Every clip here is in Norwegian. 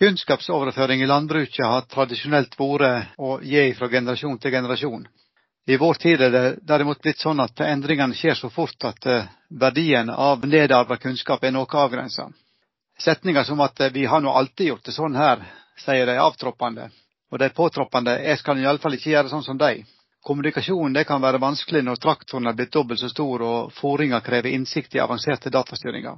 Kunnskapsoverføring i landbruket har tradisjonelt vært å gi fra generasjon til generasjon. I vår tid er det derimot blitt sånn at endringene skjer så fort at eh, verdien av nedarva kunnskap er noe avgrensa. Setninger som at eh, 'vi har nå alltid gjort det sånn her', sier de avtroppende. Og de påtroppende 'jeg skal iallfall ikke gjøre sånn som deg'. Kommunikasjonen kan være vanskelig når traktoren er blitt dobbelt så stor og fôringa krever innsikt i avanserte datastyringer.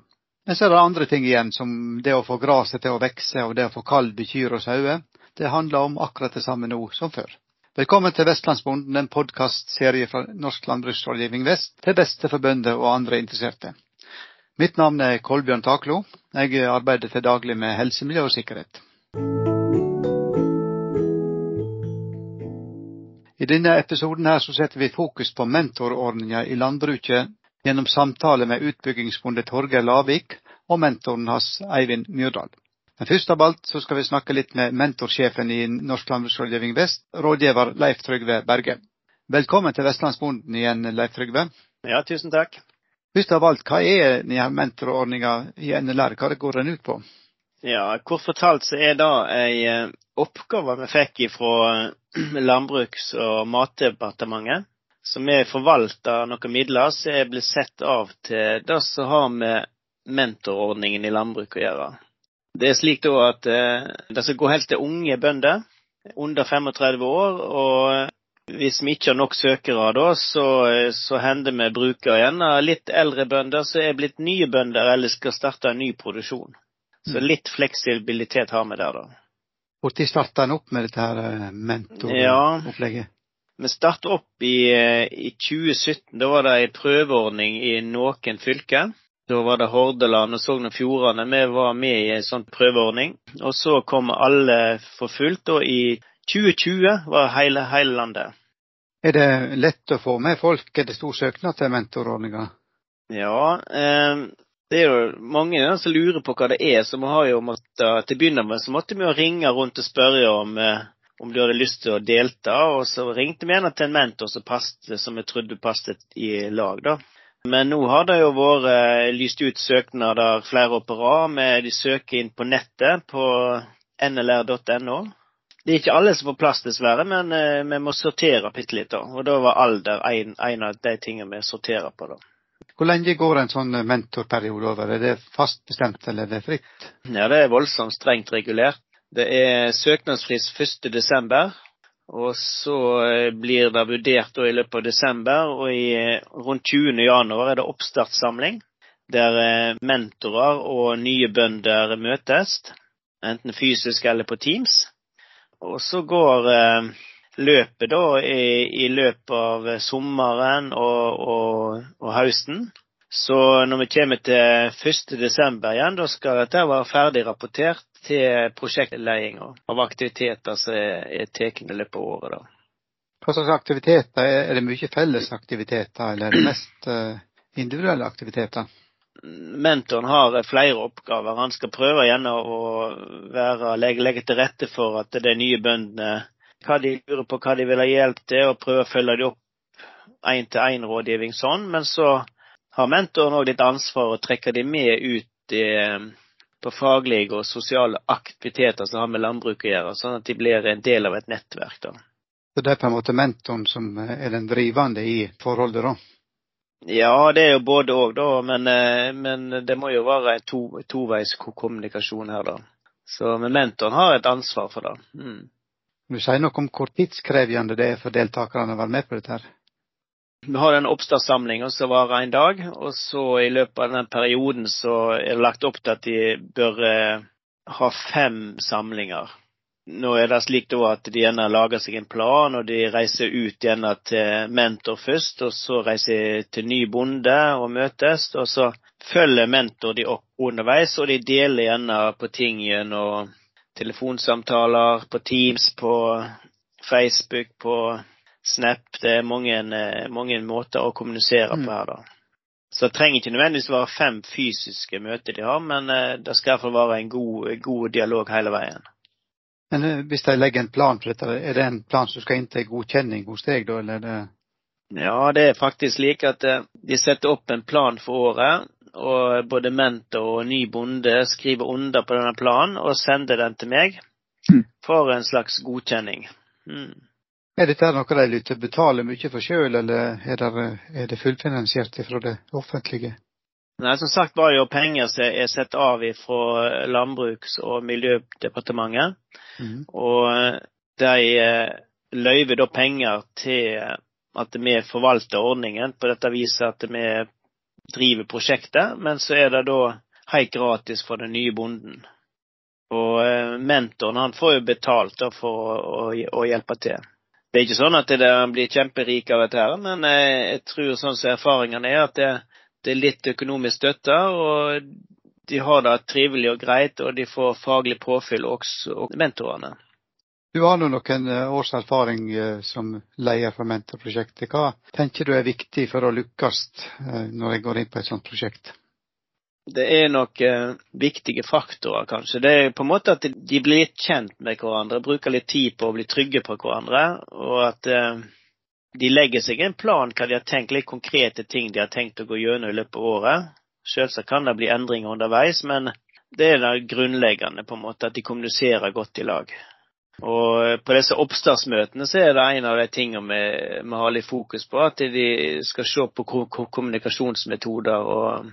Men så er det andre ting igjen, som det å få gresset til å vekse og det å få kalv i kyr og sauer. Det handler om akkurat det samme nå som før. Velkommen til Vestlandsbonden, en podkastserie fra Norsk landbruksrådgivning Vest, til beste for bønder og andre interesserte. Mitt navn er Kolbjørn Taklo. Jeg arbeider til daglig med helse, miljø og sikkerhet. I denne episoden her så setter vi fokus på mentorordninga i landbruket gjennom samtale med utbyggingsbonde Torgeir Lavik og mentoren hans Eivind Myrdal. Men først av alt så skal vi snakke litt med mentorsjefen i Norsk landbruksrådgivning Vest, rådgiver Leif Trygve Berge. Velkommen til Vestlandsbonden igjen, Leif Trygve. Ja, tusen takk. Først av alt, hva er denne mentorordninga i NLR, hva går den ut på? Ja, Kort fortalt så er det ei eh, oppgave vi fikk fra Landbruks- og matdepartementet som er forvalter noen midler som er blitt sett av til det som har med mentorordningen i landbruket å gjøre. Det er slik da at eh, det skal gå helt til unge bønder under 35 år. og Hvis vi ikke har nok søkere da, så, så hender vi bruker igjen litt eldre bønder som er blitt nye bønder eller skal starte en ny produksjon. Så mm. litt fleksibilitet har vi der, da. Når starta en opp med dette her eh, mentoropplegget? Ja, vi startet opp i, eh, i 2017. Da var det en prøveordning i noen fylker. Da var det Hordaland og Sogn og Fjordane. Vi var med i en sånn prøveordning. Og så kom alle for fullt. Og i 2020 var hele, hele landet. Er det lett å få med folk? Er det stor søknad til mentorordninga? Ja, eh, det er jo mange som lurer på hva det er. Så vi har jo måttet, til å begynne med så måtte vi jo ringe rundt og spørre om eh, om du hadde lyst til å delta. Og så ringte vi gjerne til en mentor som, passet, som jeg trodde passet i lag, da. Men nå har det jo vært eh, lyst ut søknader flere år på rad. med De søker inn på nettet på nlr.no. Det er ikke alle som får plass, dessverre, men eh, vi må sortere bitte litt. da. Og da var alder en, en av de tingene vi sorterer på. da. Hvor lenge går en sånn mentorperiode over? Er det fast bestemt, eller er det fritt? Ja, det er voldsomt strengt regulert. Det er søknadsfrist 1.12. Og så eh, blir det vurdert i løpet av desember, og i, eh, rundt 20. januar er det oppstartssamling. Der eh, mentorer og nye bønder møtes, enten fysisk eller på Teams. Og så går løpet da i, i løpet av sommeren og, og, og høsten. Så når vi kommer til 1.12. igjen, da skal dette være ferdig rapportert til prosjektledelsen av aktiviteter som er tatt i løpet av året. da. Hva slags aktiviteter? Er det mye fellesaktiviteter, eller er det mest eh, individuelle aktiviteter? Mentoren har flere oppgaver. Han skal prøve gjerne å være, legge, legge, til rette for at de nye bøndene hva de lurer på, hva de vil ha hjelp til, og prøve å følge dem opp én-til-én-rådgivning sånn. Men så har mentoren òg litt ansvar og trekker dem med ut i på faglige og sosiale aktiviteter som har med landbruk å gjøre, sånn at de blir en del av et nettverk. da. Så det er på en måte mentoren som er den drivende i forholdet, da? Ja, det er jo både òg, da. Men, eh, men, det må jo være en to, toveis kommunikasjon her, da. Så, men mentoren har et ansvar for det. Mm. Du sier noe om hvor tidskrevende det er for deltakerne å være med på dette? her? Vi har en oppstartssamling som varer en dag. Og så i løpet av den perioden så er det lagt opp til at de bør eh, ha fem samlinger. Nå er det slik da at de gjerne lager seg en plan, og de reiser ut gjerne til mentor først. Og så reiser de til ny bonde og møtes. Og så følger mentor de opp underveis, og de deler gjerne på ting gjennom telefonsamtaler, på Teams, på Facebook, på Snap. Det er mange, eh, mange måter å kommunisere mm. på her, da. Så det trenger ikke nødvendigvis være fem fysiske møter de har, men eh, det skal iallfall være en god, god, dialog hele veien. Men eh, hvis de legger en plan for dette, er det en plan som skal inn til godkjenning hos deg, da, eller er det Ja, det er faktisk slik at de setter opp en plan for året. og både mentor og ny bonde skriver under på denne planen og sender den til meg Mm. for en slags godkjenning. Mm. Er dette noe de lytter betaler mye for sjøl, eller er det, er det fullfinansiert fra det offentlige? Nei, som sagt var det jo penger som er satt av fra Landbruks- og miljødepartementet. Mm. Og de eh, løyver da penger til at vi forvalter ordningen på dette viset at vi driver prosjektet, men så er det da helt gratis for den nye bonden. Og eh, mentoren han får jo betalt da for å, å, å hjelpe til. Det er ikke sånn at det, blir kjemperik av dette, her, men eh, jeg tror sånn som erfaringene er, at det, det er litt økonomisk støtte, og de har det trivelig og greit, og de får faglig påfyll også, og mentorene. Du har nå noen eh, års erfaring eh, som leder for mentorprosjektet. Hva tenker du er viktig for å lykkes når jeg går inn på et sånt prosjekt? Det er nok eh, viktige faktorer, kanskje. Det er på en måte at de blir litt kjent med hverandre, bruker litt tid på å bli trygge på hverandre, og at eh, de legger seg en plan hva de har tenkt, litt konkrete ting de har tenkt å gå gjennom i løpet av året. Selvsagt kan det bli endringer underveis, men det er det grunnleggende, på en måte, at de kommuniserer godt i lag. Og eh, på disse oppstartsmøtene så er det en av de tingene vi, vi har litt fokus på, at de skal se på ko- ko- kommunikasjonsmetoder og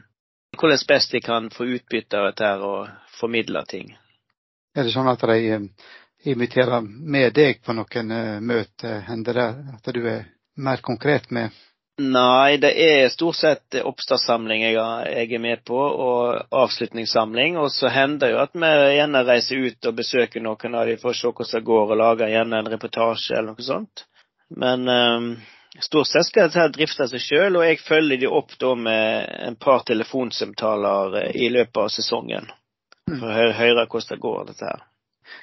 hvordan best de kan få utbytte av dette og formidle ting. Er det sånn at de eh, inviterer med deg på noen eh, møter? Hender det at du er mer konkret med? Nei, det er stort sett oppstartssamling jeg, jeg er med på, og avslutningssamling. Og så hender det jo at vi gjerne reiser ut og besøker noen av dem for å se hvordan det går, og lager gjerne en reportasje eller noe sånt. Men eh, stort sett skal dette drifte seg sjøl, og jeg følger de opp da med en par telefonsamtaler eh, i løpet av sesongen. Mm. For å høre hvordan det går, dette her.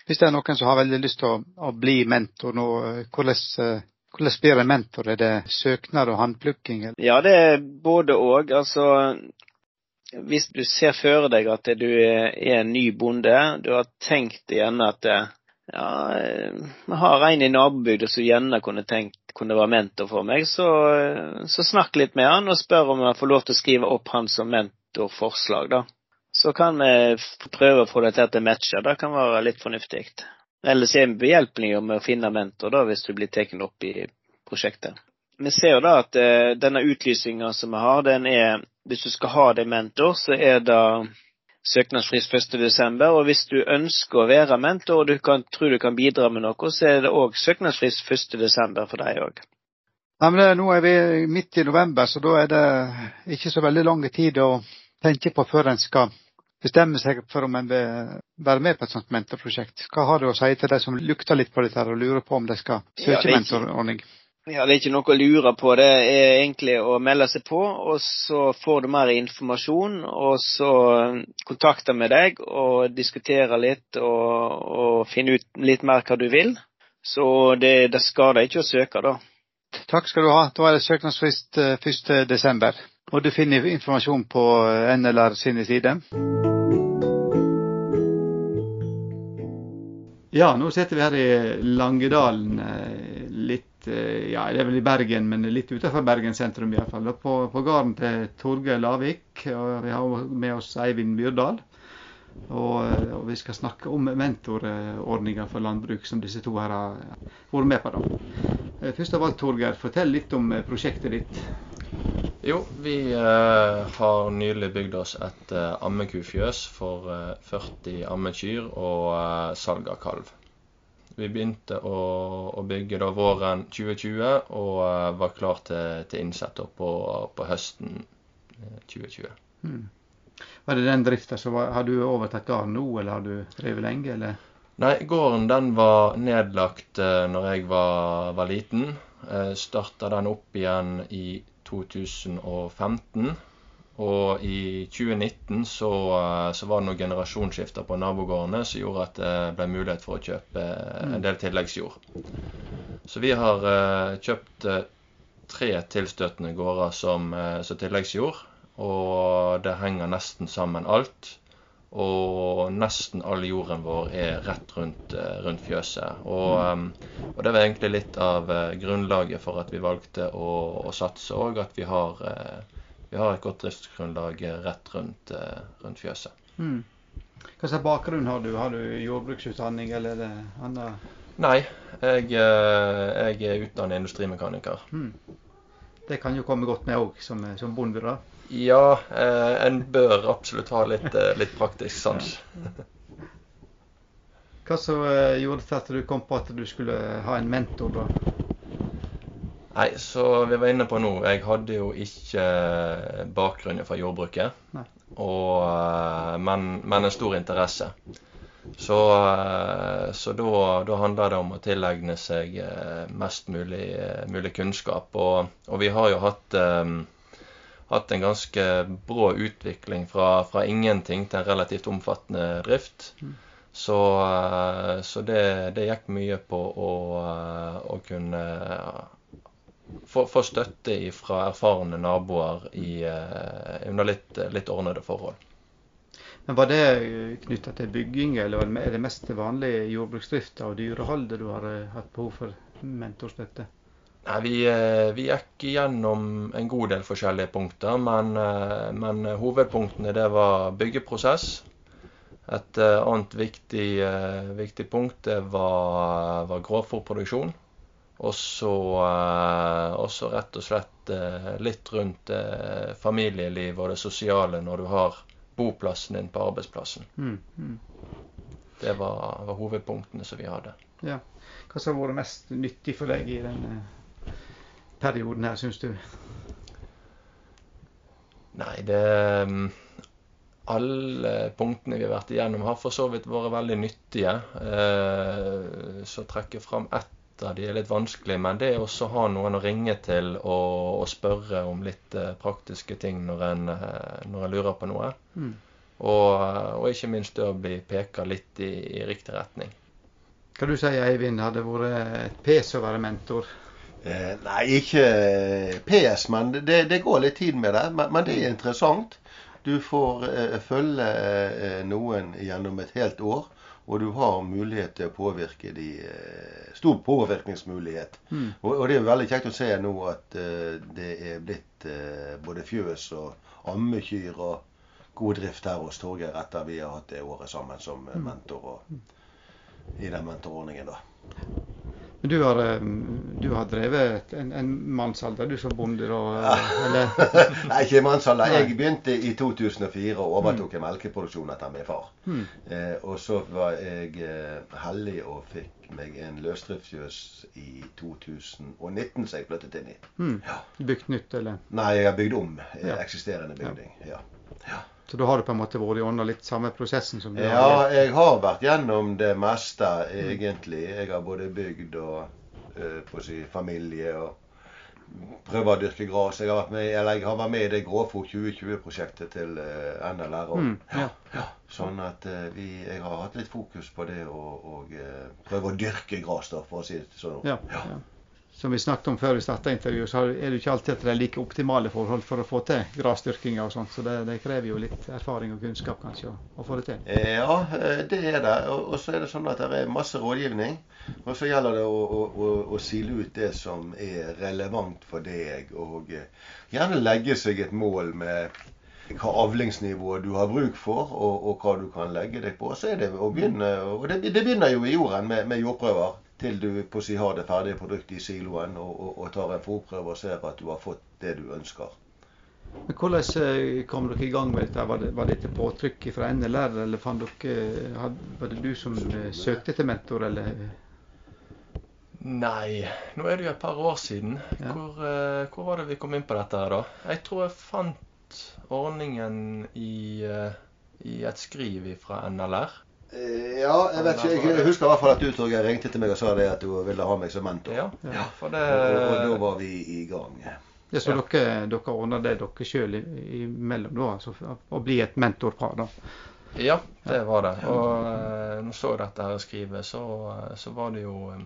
Hvis det er noen som har veldig lyst til å, å bli mentor nå, eh, hvordan, eh, hvordan blir en mentor? Er det søknad og håndplukking? Ja, det er både og. Altså, hvis du ser for deg at du er en ny bonde, du har tenkt gjerne at ja, vi har en i nabobygda som gjerne kunne tenkt kunne være mentor for meg, så, så snakk litt med han og spør om jeg får lov til å skrive opp han som mentorforslag, da. Så kan vi prøve å få det til at det matcher. Det kan være litt fornuftig. Ellers er vi behjelpelige med å finne mentor, da, hvis du blir tatt opp i prosjektet. Vi ser jo da at eh, denne utlysinga som vi har, den er Hvis du skal ha deg mentor, så er det søknadsfrist 1.12. Og hvis du ønsker å være mentor og du kan, tror du kan bidra med noe, så er det òg søknadsfrist 1.12. for deg òg. Ja, nå er vi midt i november, så da er det ikke så veldig lang tid å tenke på før en skal bestemme seg for om en vil være med på et sånt mentorprosjekt. Hva har du å si til de som lukter litt på dette og lurer på om de skal søke ja, mentorordning? Ja, det er ikke noe å lure på. Det er egentlig å melde seg på, og så får du mer informasjon. Og så kontakter med deg og diskutere litt og, og finne ut litt mer hva du vil. Så det, det skader ikke å søke, da. Takk skal du ha. Da er det søknadsfrist eh, 1. desember. Og du finner informasjon på eh, NLR sine sider. Ja, nå sitter vi her i Langedalen. Eh, Ja, det er vel i Bergen, men litt utenfor Bergen sentrum i hvert fall. På, på gården til Torgeir Lavik. Og vi har med oss Eivind Myrdal. Og, eh, og vi skal snakke om mentorordninga for landbruk, som disse to her har vært med på. da. Eh, Først av alt, Torgeir, fortell litt om prosjektet ditt. Jo, vi eh, har nylig bygd oss et eh, ammekufjøs for eh, 40 ammekyr og salg av kalv. Vi begynte å, å bygge da våren 2020 og eh, var klar til, til innsett på, på høsten eh, 2020. Mm. Var det den drifta som var Har du overtatt gården nå, eller har du drevet lenge, eller? Nei, gården den var nedlagt uh, når jeg var, var liten. Uh, Starta den opp igjen i 2015. Og i 2019 så, eh, så var det noen generasjonsskifter på nabogårdene som gjorde at det ble mulighet for å kjøpe eh, en del tilleggsjord. Så vi har eh, kjøpt tre tilstøtende gårder som, som tilleggsjord. Og det henger nesten sammen alt. Og nesten all jorden vår er rett rundt, rundt fjøset. Og, og det var egentlig litt av grunnlaget for at vi valgte å, å satse òg. At vi har, vi har et godt driftsgrunnlag rett rundt, rundt fjøset. Mm. Hva slags bakgrunn har du? Har du jordbruksutdanning, eller er det annet? Nei, jeg, jeg er utdannet industrimekaniker. Mm. Det kan jo komme godt med òg, som, som bonde, da? Ja, eh, en bør absolutt ha litt, litt praktisk sans. Hva så gjorde det til at du kom på at du skulle ha en mentor, da? Nei, så vi var inne på nå, jeg hadde jo ikke bakgrunn fra jordbruket. Og, uh, men, men, en stor interesse. Så, uh, så da, da handla det om å tilegne seg mest mulig, mulig kunnskap. Og, og, vi har jo hatt um, hatt en ganske brå utvikling fra, fra, ingenting til en relativt omfattende drift. Mm. Så, eh, så det, det, gikk mye på å, eh, å kunne få, få, støtte fra erfarne naboer i, eh, under litt, litt ordnede forhold. Men Var det knytta til bygging, eller er det mest til vanlig jordbruksdrift og dyrehold du har hatt behov for mentorstøtte? Nei, vi, vi, gikk gjennom en god del forskjellige punkter, men, men hovedpunktene det var byggeprosess, et eh, annet viktig, eh, viktig punkt det var, var grovfòrproduksjon. Og så rett og slett litt rundt familieliv og det sosiale når du har boplassen din på arbeidsplassen. Mm, mm. Det var, var, hovedpunktene som vi hadde. Ja. Hva som har vært mest nyttig for deg i denne perioden her, syns du? Nei, det mm, alle punktene vi har vært igjennom, har for så vidt vært veldig nyttige. Eh, så jeg fram ett av de er litt vanskelige. men det å ha noen å ringe til og, og spørre om litt eh, praktiske ting når en, eh, når en lurer på noe. Mm. Og, og, ikke minst det å bli peka litt i, i riktig retning. Hva du sier Eivind, hadde det vært et pes å være mentor? Eh, nei, ikke PS, men det, det, går litt tid med det. Men, men det er interessant. Du får eh, følge eh, noen gjennom et helt år, og du har mulighet til å påvirke de eh, Stor påvirkningsmulighet. Mm. Og, og, det er veldig kjekt å se nå at uh, det er blitt uh, både fjøs og ammekyr og god drift her hos Torgeir etter vi har hatt det året sammen som mm. mentor og, i den mentorordningen. da. Du har, eh, du har drevet en, en mannsalder, du som bonde? da? Eller? Nei, ikke mannsalder. Jeg begynte i 2004 og overtok mm. en melkeproduksjon etter min far. Mm. Eh, og så var jeg eh, heldig og fikk meg en løsdriftsfjøs i 2019 som jeg flyttet inn i. Mm. Ja. Bygd nytt, eller? Nei, jeg har bygd om eh, ja. eksisterende bygning. ja. ja. Så da har du på en måte vært gjennom litt samme prosessen som du ja, har? Ja, jeg har vært gjennom det meste, egentlig. Jeg har både bygd og uh, på å si, familie og prøver å dyrke gress. Jeg jeg har vært med i det Gråfòr 2020-prosjektet til eh, NLR. Mm, ja. Ja, sånn at uh, vi, jeg har hatt litt fokus på det å prøve å dyrke gress, for å si det sånn. Ja, ja som vi snakket om før vi starta intervjuet, så er det ikke alltid at det er like optimale forhold for å få til grasdyrkinga og sånt. Så det, det, krever jo litt erfaring og kunnskap kanskje å, å få det til. Eh, ja, eh, det er det. Og, så er det sånn at det er masse rådgivning. Og så gjelder det å, å, å sile ut det som er relevant for deg, og eh, gjerne legge seg et mål med hva avlingsnivået du har bruk for, og, og, hva du kan legge deg på. Så er det å begynne, og det, det begynner jo i jorden med, med jordprøver til du på si har det ferdige produktet i siloen og, og, og tar en fòrprøve og ser at du har fått det du ønsker. Men Hvordan eh, kom dere i gang med dette? Var det, var dette påtrykk fra NLR, eller fant dere, var det du som eh, søkte til mentor, eller? Nei, nå er det jo et par år siden. Ja. Hvor, hvor, var det vi kom inn på dette her, da? Jeg tror jeg fant ordningen i, i et skriv fra NLR. Eh, ja, jeg vet ikke. Jeg husker i hvert fall at du Torgeir, ringte til meg og sa det at du ville ha meg som mentor. Ja, ja for det... Og, og, da var vi i gang. Ja, Så dere, dere ordner det dere sjøl imellom, da? Altså å bli et mentorpar, da? Ja, det var det. Og uh, når jeg så dette her skrivet, så, så var det jo um,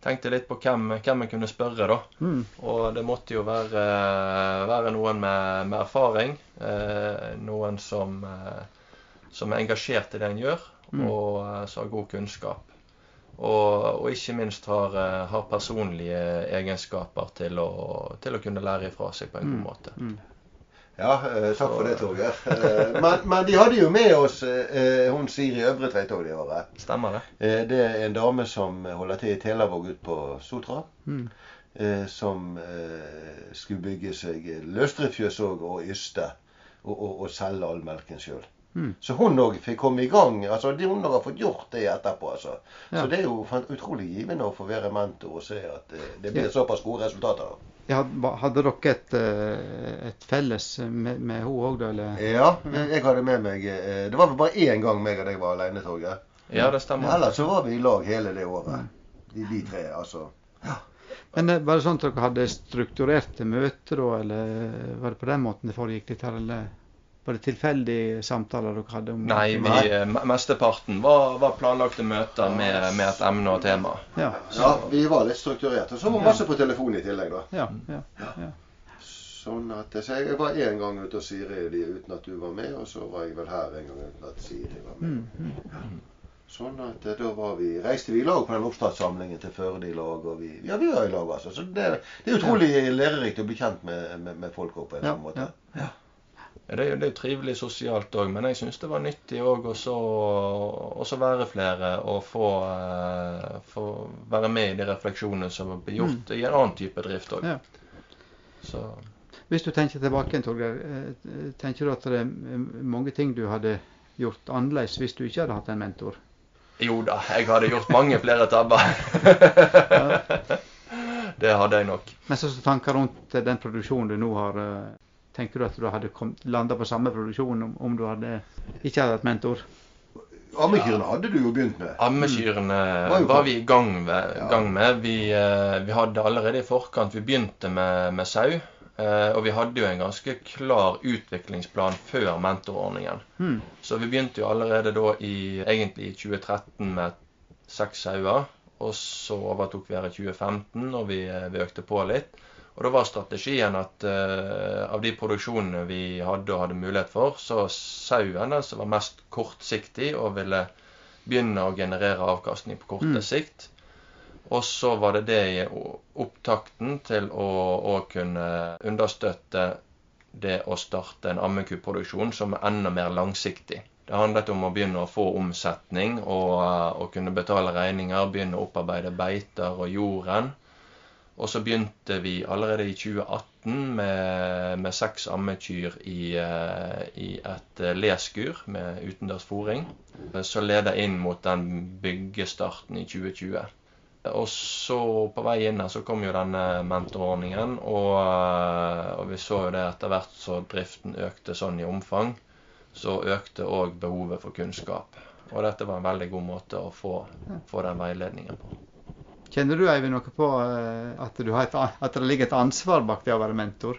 Tenkte litt på hvem, hvem jeg kunne spørre, da. Mm. Og det måtte jo være, være noen med, med erfaring. Noen som, som er engasjert i det en gjør. Og eh, som har god kunnskap. Og, og ikke minst har, eh, har, personlige egenskaper til å, til å kunne lære ifra seg på en god mm. måte. Mm. Ja, eh, takk for det, Torgeir. Men, men de hadde jo med oss hun Siri Øvretveit òg det året. Stemmer det? Eh, det er en dame som holder til i Telavåg ute på Sotra. Mm. Eh, som skulle bygge seg løsdriftsfjøs òg, og yste. Og, og, og selge all melken sjøl. Mm. Så hun òg fikk komme i gang. altså de, Hun har fått gjort det etterpå. altså. Ja. Så det er jo utrolig givende å få være mentor og se at eh, det blir såpass gode resultater. da. Ja, hadde dere et, eh, et felles med, med henne òg, da? Eller? Ja, jeg hadde med meg eh, Det var vel bare én gang meg og deg var alene, Torgeir. Ja, det stemmer. Ellers så var vi i lag hele det året. De, de tre, altså. Men eh, var det sånn at dere hadde strukturerte møter da, eller var det på den måten det foregikk litt her, eller var det tilfeldige samtaler dere hadde om Nei, vi, eh, mesteparten var, var planlagte møter med, med et emne og tema. Ja. Ja, vi var litt strukturert. Og så var masse på telefon i tillegg, da. Ja, ja, ja. Sånn at Så jeg var én gang ute og Siri de, uten at du var med, og så var jeg vel her en gang uten at Siri var med. Mm, mm. Sånn at eh, da var vi, reiste vi i lag på den oppstartssamlingen til Førde i lag. Og vi, ja, vi var i lag, altså. Så det, det er utrolig lærerikt å bli kjent med, med, med folk på en Ja, sånn måte. ja. Ja, Det er jo det er jo trivelig sosialt òg, men jeg syns det var nyttig òg å så- å så være flere og få, eh, få være med i de refleksjonene som blir gjort i en annen type drift òg. Ja. Hvis du tenker tilbake Torgeir, eh, tenker du at det er mange ting du hadde gjort annerledes hvis du ikke hadde hatt en mentor? jo da, jeg hadde gjort mange flere tabber. det hadde jeg nok. Men så så tanker rundt eh, den produksjonen du nå har. Eh, Tenker du at du hadde landa på samme produksjon om, om du hadde ikke hadde hatt mentor? Ammekyrne hadde du jo begynt med. Ammekyrne Var var vi i gang, ved, Ja. gang med. Vi, eh, vi hadde allerede i forkant Vi begynte med, med sau. eh, Og vi hadde jo en ganske klar utviklingsplan før mentorordningen. Mm. Så vi begynte jo allerede da i egentlig i 2013 med seks sauer. Og så overtok vi her i 2015, og vi, eh, vi økte på litt. Og da var strategien at uh, av de produksjonene vi hadde og hadde mulighet for, så sauen som var mest kortsiktig og ville begynne å generere avkastning på kort Mm. sikt. Og så var det det i opptakten til å, å kunne understøtte det å starte en ammekuproduksjon som er enda mer langsiktig. Det handlet om å begynne å få omsetning og eh, å kunne betale regninger, begynne å opparbeide beiter og jorden. Og så begynte vi allerede i 2018 med, med seks ammekyr i, eh, i et eh, leskur med utendørs fôring. Så leda inn mot den byggestarten i 2020. Og så på vei inn her så kom jo denne mentorordningen, og, eh, og vi så jo det etter hvert så driften økte sånn i omfang, så økte òg behovet for kunnskap. Og dette var en veldig god måte å få, få den veiledningen på. Kjenner du Eivind noe på eh, at, du har et, at det ligger et ansvar bak det å være mentor?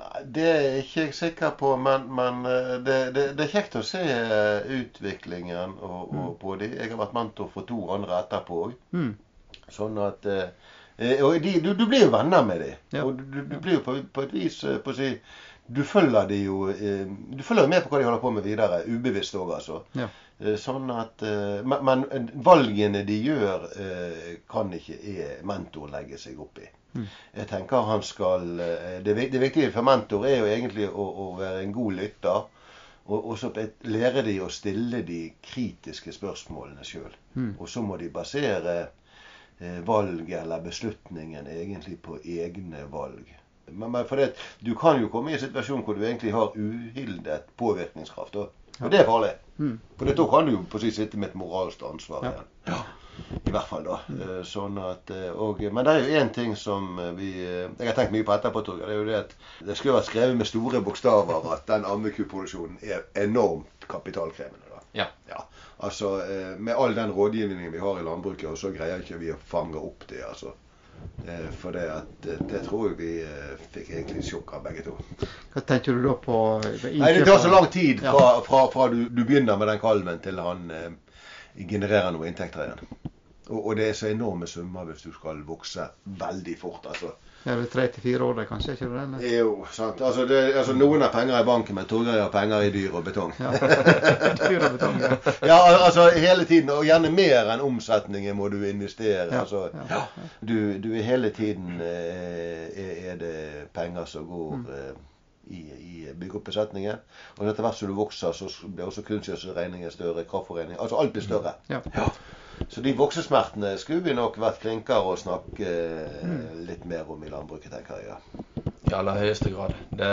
Nei, Det er ikke jeg sikker på, men, men eh, det, det, det er kjekt å se eh, utviklingen og, og på de. Jeg har vært mentor for to andre etterpå òg. Mm. Sånn at Og de, du, du blir jo venner med dem. Ja. Og du, du blir jo på, på et vis på å si Du følger de jo eh, Du følger med på hva de holder på med videre. Ubevisst òg, altså. Ja. Eh, Sånn at eh, men, men valgene de gjør, kan ikke jeg, mentor legge seg opp i. Mm. Jeg tenker han skal Det, det viktige for mentor er jo egentlig å, å være en god lytter. Og, og så lære de å stille de kritiske spørsmålene sjøl. Mm. Og så må de basere valget eller beslutningen egentlig på egne valg. Men, men for det, du kan jo komme i en situasjon hvor du egentlig har uhildet påvirkningskraft. Og, og det er farlig. Mm. For det, da kan du jo på å si sitte med et moralsk ansvar Ja. igjen. I hvert fall, da. Mm. Sånn at, eh, og, men det er jo én ting som eh, vi eh, Jeg har tenkt mye på etterpå, Torgeir. Det er jo det at det skulle vært skrevet med store bokstaver at den ammekuproduksjonen er enormt kapitalkrevende. da. Ja. Ja, altså eh, Med all den rådgivningen vi har i landbruket, og så greier ikke vi å fange opp det. altså. Eh, For det at eh, det tror jeg vi eh, fikk egentlig sjokk av begge to. Hva tenker du da på Nei, Det tar så lang tid fra, fra, fra du, du begynner med den kalven til han eh, genererer noe inntekter igjen. Og, og det er så enorme summer hvis du skal vokse veldig fort. altså. Er det tre til fire år, det kanskje? ikke det? Eller? Jo, sant. Altså, det, altså Noen har penger i banken, men Torgeir har penger i dyr og betong. Ja. Dyr og betong, ja. Ja, altså hele tiden, og gjerne mer enn omsetningen må du investere. Ja, altså, ja, Du, du hele tiden eh, er det penger som går Mm. eh, i, i bygge opp besetningen. Og etter hvert som du vokser, så blir også kunstgjødselregningen større. Kraftforening. Altså alt blir større. Ja. Så de voksesmertene skulle vi nok vært flinkere å snakke eh, litt mer om i landbruket, tenker jeg. Ja. I aller høyeste grad. Det,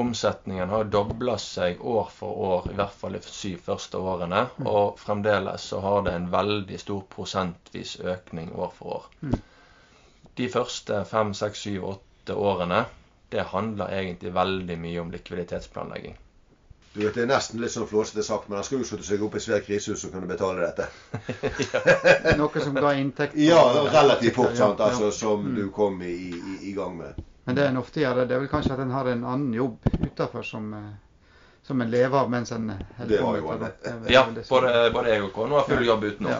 omsetningen har dobla seg år for år, i hvert fall de syv første årene. Og fremdeles så har det en veldig stor prosentvis økning år for år. Mm. De første fem, seks, syv, åtte årene, det handler egentlig veldig mye om likviditetsplanlegging. Du vet, Det er nesten litt sånn flåsete sagt, men han skal jo slutte seg opp i svært krisehus og kunne betale dette. Noe som ga inntekt. Ja, relativt fort, sant, Ja, ja. altså, som Mm. du kom i, i, i gang med. Men det en ofte gjør, det er vel kanskje at en har en annen jobb utenfor som, eh, som en lever av mens en holder Det på med. Det Ja, det både, både jeg og kona har full jobb utenom. Ja.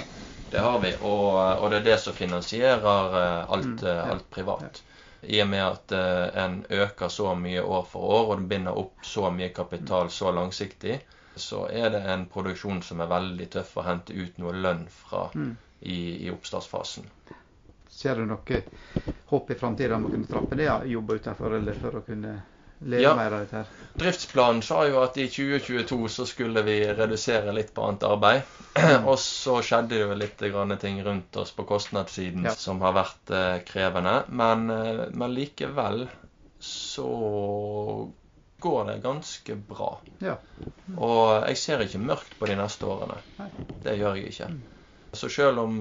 Det har vi. Og, og det er det som finansierer eh, alt, Mm, eh, ja. alt privat. I og med at eh, en øker så mye år for år, og den binder opp så mye kapital så langsiktig, så er det en produksjon som er veldig tøff å hente ut noe lønn fra Mm. i, i oppstartsfasen. Ser du noe håp i framtida om å kunne trappe ned jobber utenfor, eller for å kunne leve Ja. mer av dette her? Driftsplanen sa jo at i 2022 så skulle vi redusere litt på annet arbeid. og så skjedde det jo litt ting rundt oss på kostnadssiden Ja. som har vært eh, krevende. Men, eh, men likevel så går det ganske bra. Ja. Og jeg ser ikke mørkt på de neste årene. Nei. Det gjør jeg ikke. Så selv om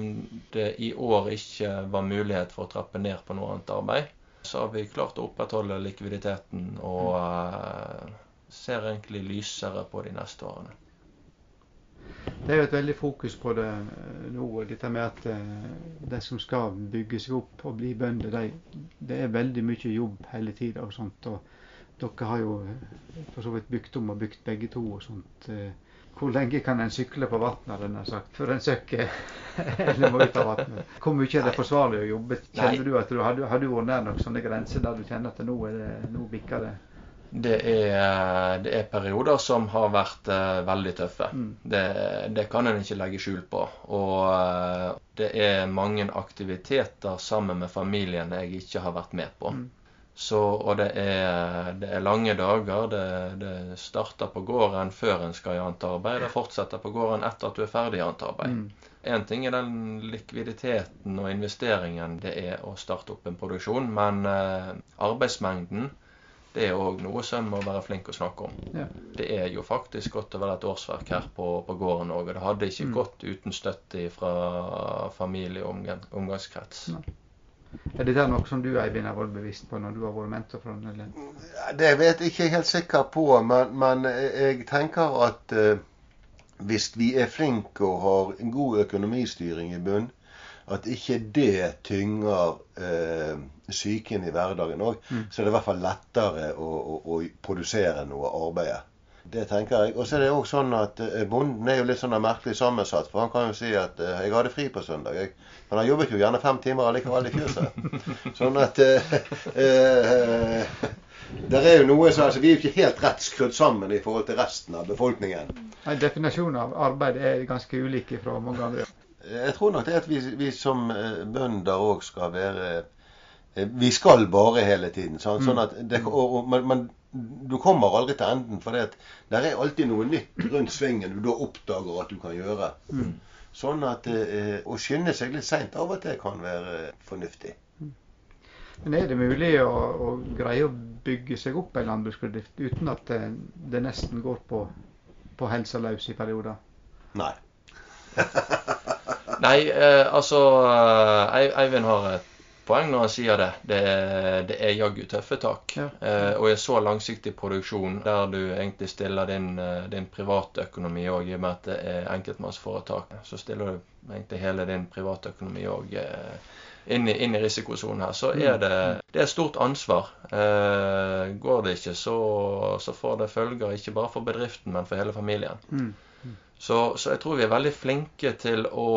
det i år ikke var mulighet for å trappe ned på noe annet arbeid, så har vi klart å opprettholde likviditeten og uh, ser egentlig lysere på de neste årene. Det er jo et veldig fokus på det eh, nå, dette med at eh, de som skal bygge seg opp og bli bønder, de, det er veldig mye jobb hele tida og sånt. Og dere har jo for så vidt bygd om og bygd begge to og sånt. eh. Hvor lenge kan en sykle på vannet, hadde jeg sagt, før en søkker eller må ut av vannet? Hvor mye er det forsvarlig å jobbe? Kjenner du at du har, har du vært nær noen sånne grenser der du kjenner at nå, er det, nå bikker det? Det er, det er perioder som har vært uh, veldig tøffe. Mm. Det, det kan en ikke legge skjul på. Og uh, det er mange aktiviteter sammen med familien jeg ikke har vært med på. Mm. Så, og det er, det er lange dager. Det, det starter på gården før en skal i annet arbeid. Det fortsetter på gården etter at du er ferdig i annet arbeid. Mm. Ting er den likviditeten og investeringen det er å starte opp en produksjon, men eh, arbeidsmengden det er òg noe som må være flink å snakke om. Ja. Det er jo faktisk godt å være et årsverk her på, på gården òg, og det hadde ikke Mm. gått uten støtte fra familie og omgangskrets. Nei. Er dette noe som du Eivind, har vært bevisst på når du har vært mentor for den? Det vet jeg ikke helt sikker på, men, men jeg tenker at eh, hvis vi er flinke og har en god økonomistyring i bunn, at ikke det tynger eh, psyken i hverdagen òg, Mm. så er det i hvert fall lettere å, å, å produsere noe arbeid. Det tenker jeg. Og så er det også sånn at eh, bonden er jo litt sånn merkelig sammensatt. For han kan jo si at eh, 'jeg hadde fri på søndag', jeg. Men han jobbet jo gjerne fem timer allikevel i fjøset. Sånn at eh, eh, der er jo noe som, altså, Vi er jo ikke helt rett skrudd sammen i forhold til resten av befolkningen. Nei, Definisjonen av arbeid er ganske ulik fra mange andre. Jeg tror nok det at vi, vi som bønder òg skal være Vi skal bare hele tiden. Sånn, sånn at det, og, og, men, men du kommer aldri til enden, for det er alltid noe nytt rundt svingen du da oppdager at du kan gjøre. Mm. Sånn at eh, å skynde seg litt seint av og til kan være fornuftig. Men er det mulig å, å greie å bygge seg opp en landbruksbedrift uten at det, det nesten går på, på helsa løs i perioder? Nei. Nei, eh, altså eh, Eivind har et poeng når han sier det. Det det er jaggu tøffe tak. Ja. Eh, og i så langsiktig produksjon der du egentlig stiller din, eh, din privatøkonomi òg, i og med at det er enkeltmannsforetak, så stiller du egentlig hele din privatøkonomi òg eh, inn, i- inn i risikosonen her. Så er det, det er stort ansvar. Eh, går det ikke, så, så får det følger ikke bare for bedriften, men for hele familien. Mm. Så, så jeg tror vi er veldig flinke til å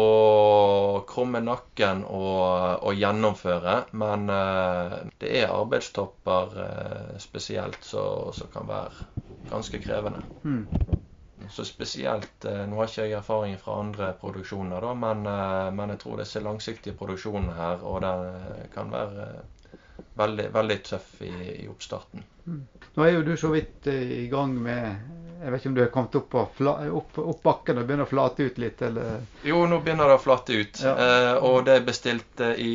krumme nakken og, og gjennomføre. Men eh, det er arbeidstopper eh, spesielt som kan være ganske krevende. Mm. Så spesielt eh, Nå har ikke jeg erfaring fra andre produksjoner, da, men, eh, men jeg tror disse langsiktige produksjonene her, og det kan være veldig, veldig tøff i, i oppstarten. Nå er jo du så vidt eh, i gang med Jeg vet ikke om du har kommet opp, på fla, opp, opp bakken og begynner å flate ut litt, eller? Jo, nå begynner det å flate ut. Ja. Eh, og det jeg bestilte i,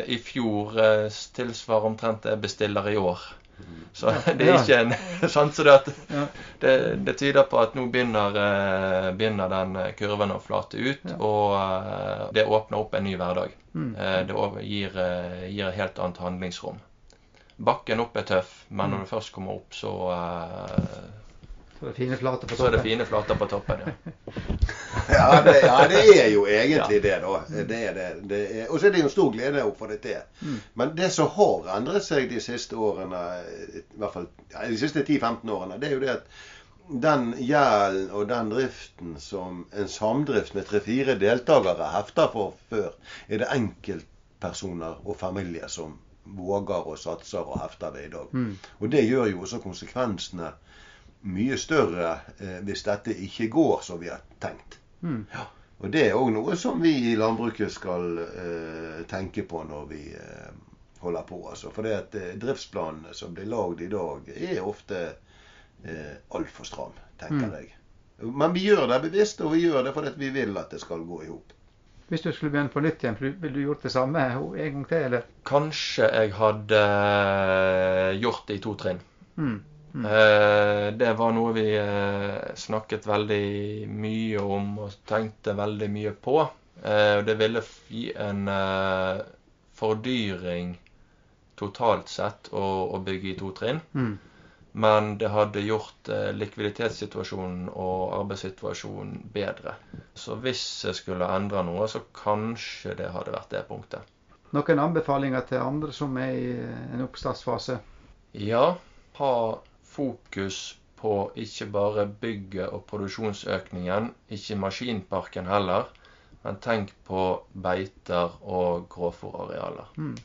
i fjor, eh, tilsvarer omtrent det jeg bestiller i år. Så det er ikke en sant, så det, det, det tyder på at nå begynner, eh, begynner den kurven å flate ut, Ja. og eh, det åpner opp en ny hverdag. Mm. Eh, det gir, eh, gir helt annet handlingsrom. Bakken opp er tøff, men Mm. når du først kommer opp, så, Så det er fine flater på så er det fine flater på toppen. Ja. Ja, det, ja, det er jo egentlig det, da. Det er det. det er, og så er det jo en stor glede å få det til. Mm. Men det som har endret seg de siste årene, i hvert fall ja, de siste 10-15 årene, det er jo det at den gjelden og den driften som en samdrift med tre-fire deltakere hefter for før, er det enkeltpersoner og familier som våger og satser og hefter det i dag. Mm. Og det gjør jo også konsekvensene mye større eh, hvis dette ikke går som vi har tenkt. Mm. Og det er òg noe som vi i landbruket skal eh, tenke på når vi eh, holder på. Altså. For det at eh, driftsplanene som blir lagd i dag, er ofte eh, altfor stram, tenker Mm. jeg. Men vi gjør det bevisst, og vi gjør det fordi vi vil at det skal gå i hop. Hvis du skulle begynne på nytt igjen, ville du gjort det samme en gang til, eller? Kanskje jeg hadde eh, gjort det i to trinn. Mm. Mm. Eh, Det var noe vi eh, snakket veldig mye om og tenkte veldig mye på. Eh, og Det ville gi en fordyring totalt sett å, bygge i to trinn. Mm. Men det hadde gjort likviditetssituasjonen og arbeidssituasjonen bedre. Så hvis jeg skulle endre noe, så kanskje det hadde vært det punktet. Noen anbefalinger til andre som er i en oppstartsfase? Ja, ha fokus på ikke bare bygget og produksjonsøkningen, ikke maskinparken heller, men tenk på beiter og grovfòrarealer. Mm.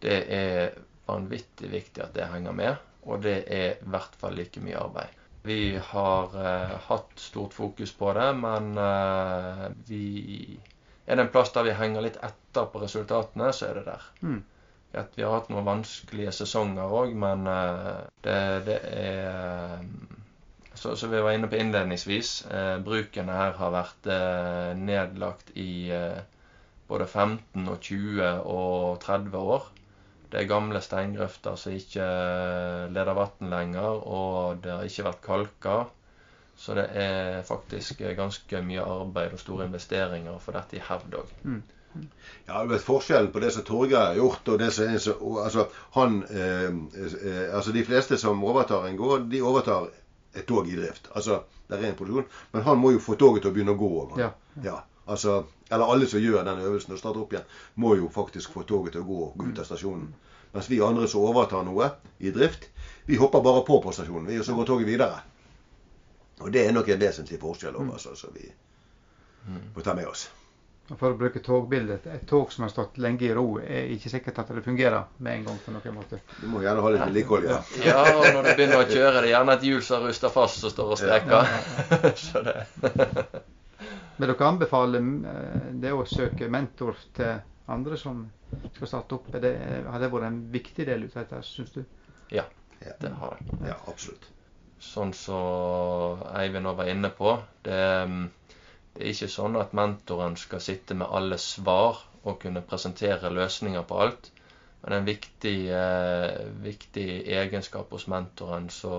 Det er vanvittig viktig at det henger med, og det er i hvert fall like mye arbeid. Vi har eh, hatt stort fokus på det, men eh, vi Er det en plass der vi henger litt etter på resultatene, så er det der. Mm. At vi har hatt noen vanskelige sesonger òg, men eh, det, det er så, så vi var inne på innledningsvis, eh, brukene her har vært eh, nedlagt i eh, både 15 og 20 og 30 år. Det er gamle steingrøfter som ikke eh, leder vann lenger, og det har ikke vært kalka. Så det er faktisk eh, ganske mye arbeid og store investeringer for dette i hevd òg. Ja, du vet Forskjellen på det som Torgeir har gjort, og det som er så, altså, han, eh, eh, altså De fleste som overtar en gård, de overtar et tog i drift. Altså, det er en produksjon. Men han må jo få toget til å begynne å gå. over. Ja. Ja, altså, eller alle som gjør den øvelsen og starter opp igjen, må jo faktisk få toget til å gå gå ut av stasjonen. Mens vi andre som overtar noe i drift, vi hopper bare på på stasjonen, vi, og så går toget videre. Og det er nok en vesentlig forskjell over, altså, som vi må ta med oss. Og For å bruke togbildet, et tog som har stått lenge i ro, er ikke sikkert at det fungerer med en gang på noen måte. Du må gjerne ha litt vedlikehold, ja. Ja, og når du begynner å kjøre, det er gjerne et hjul som ruster fast, som står og streker. Så det Vil dere anbefale eh, det å søke mentor til andre som skal starte opp? Er det, har det vært en viktig del ut av dette, syns du? Ja, det har det. Ja, absolutt. Sånn som Eivind også var inne på, det, det er ikke sånn at mentoren skal sitte med alle svar og kunne presentere løsninger på alt. Men en viktig, eh, viktig egenskap hos mentoren, så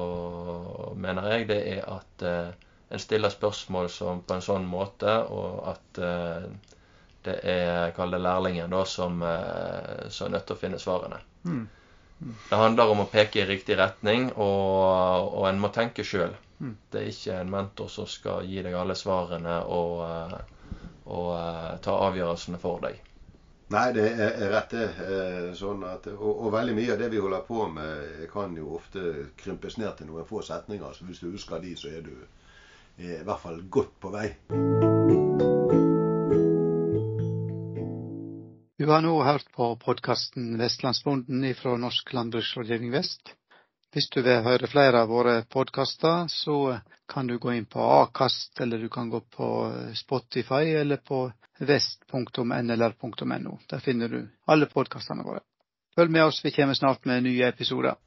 mener jeg, det er at eh, en stiller spørsmål som, på en sånn måte, og at eh, det er, kall det lærlingen, da, som, eh, som er nødt til å finne svarene. Mm. Det handler om å peke i riktig retning, og, og en må tenke sjøl. Mm. Det er ikke en mentor som skal gi deg alle svarene og, eh, og eh, ta avgjørelsene for deg. Nei, det er rett det. Eh, Sånn at, og, og veldig mye av det vi holder på med, kan jo ofte krympes ned til noen få setninger. Så hvis du husker de, så er du i hvert fall godt på vei. Du har nå hørt på podkasten Vestlandsbonden fra Norsk landbruksrådgivning vest. Hvis du vil høre flere av våre podkaster, så kan du gå inn på Akast, eller du kan gå på Spotify eller på vest.nlr.no. Der finner du alle podkastene våre. følg med oss, vi kommer snart med nye episoder.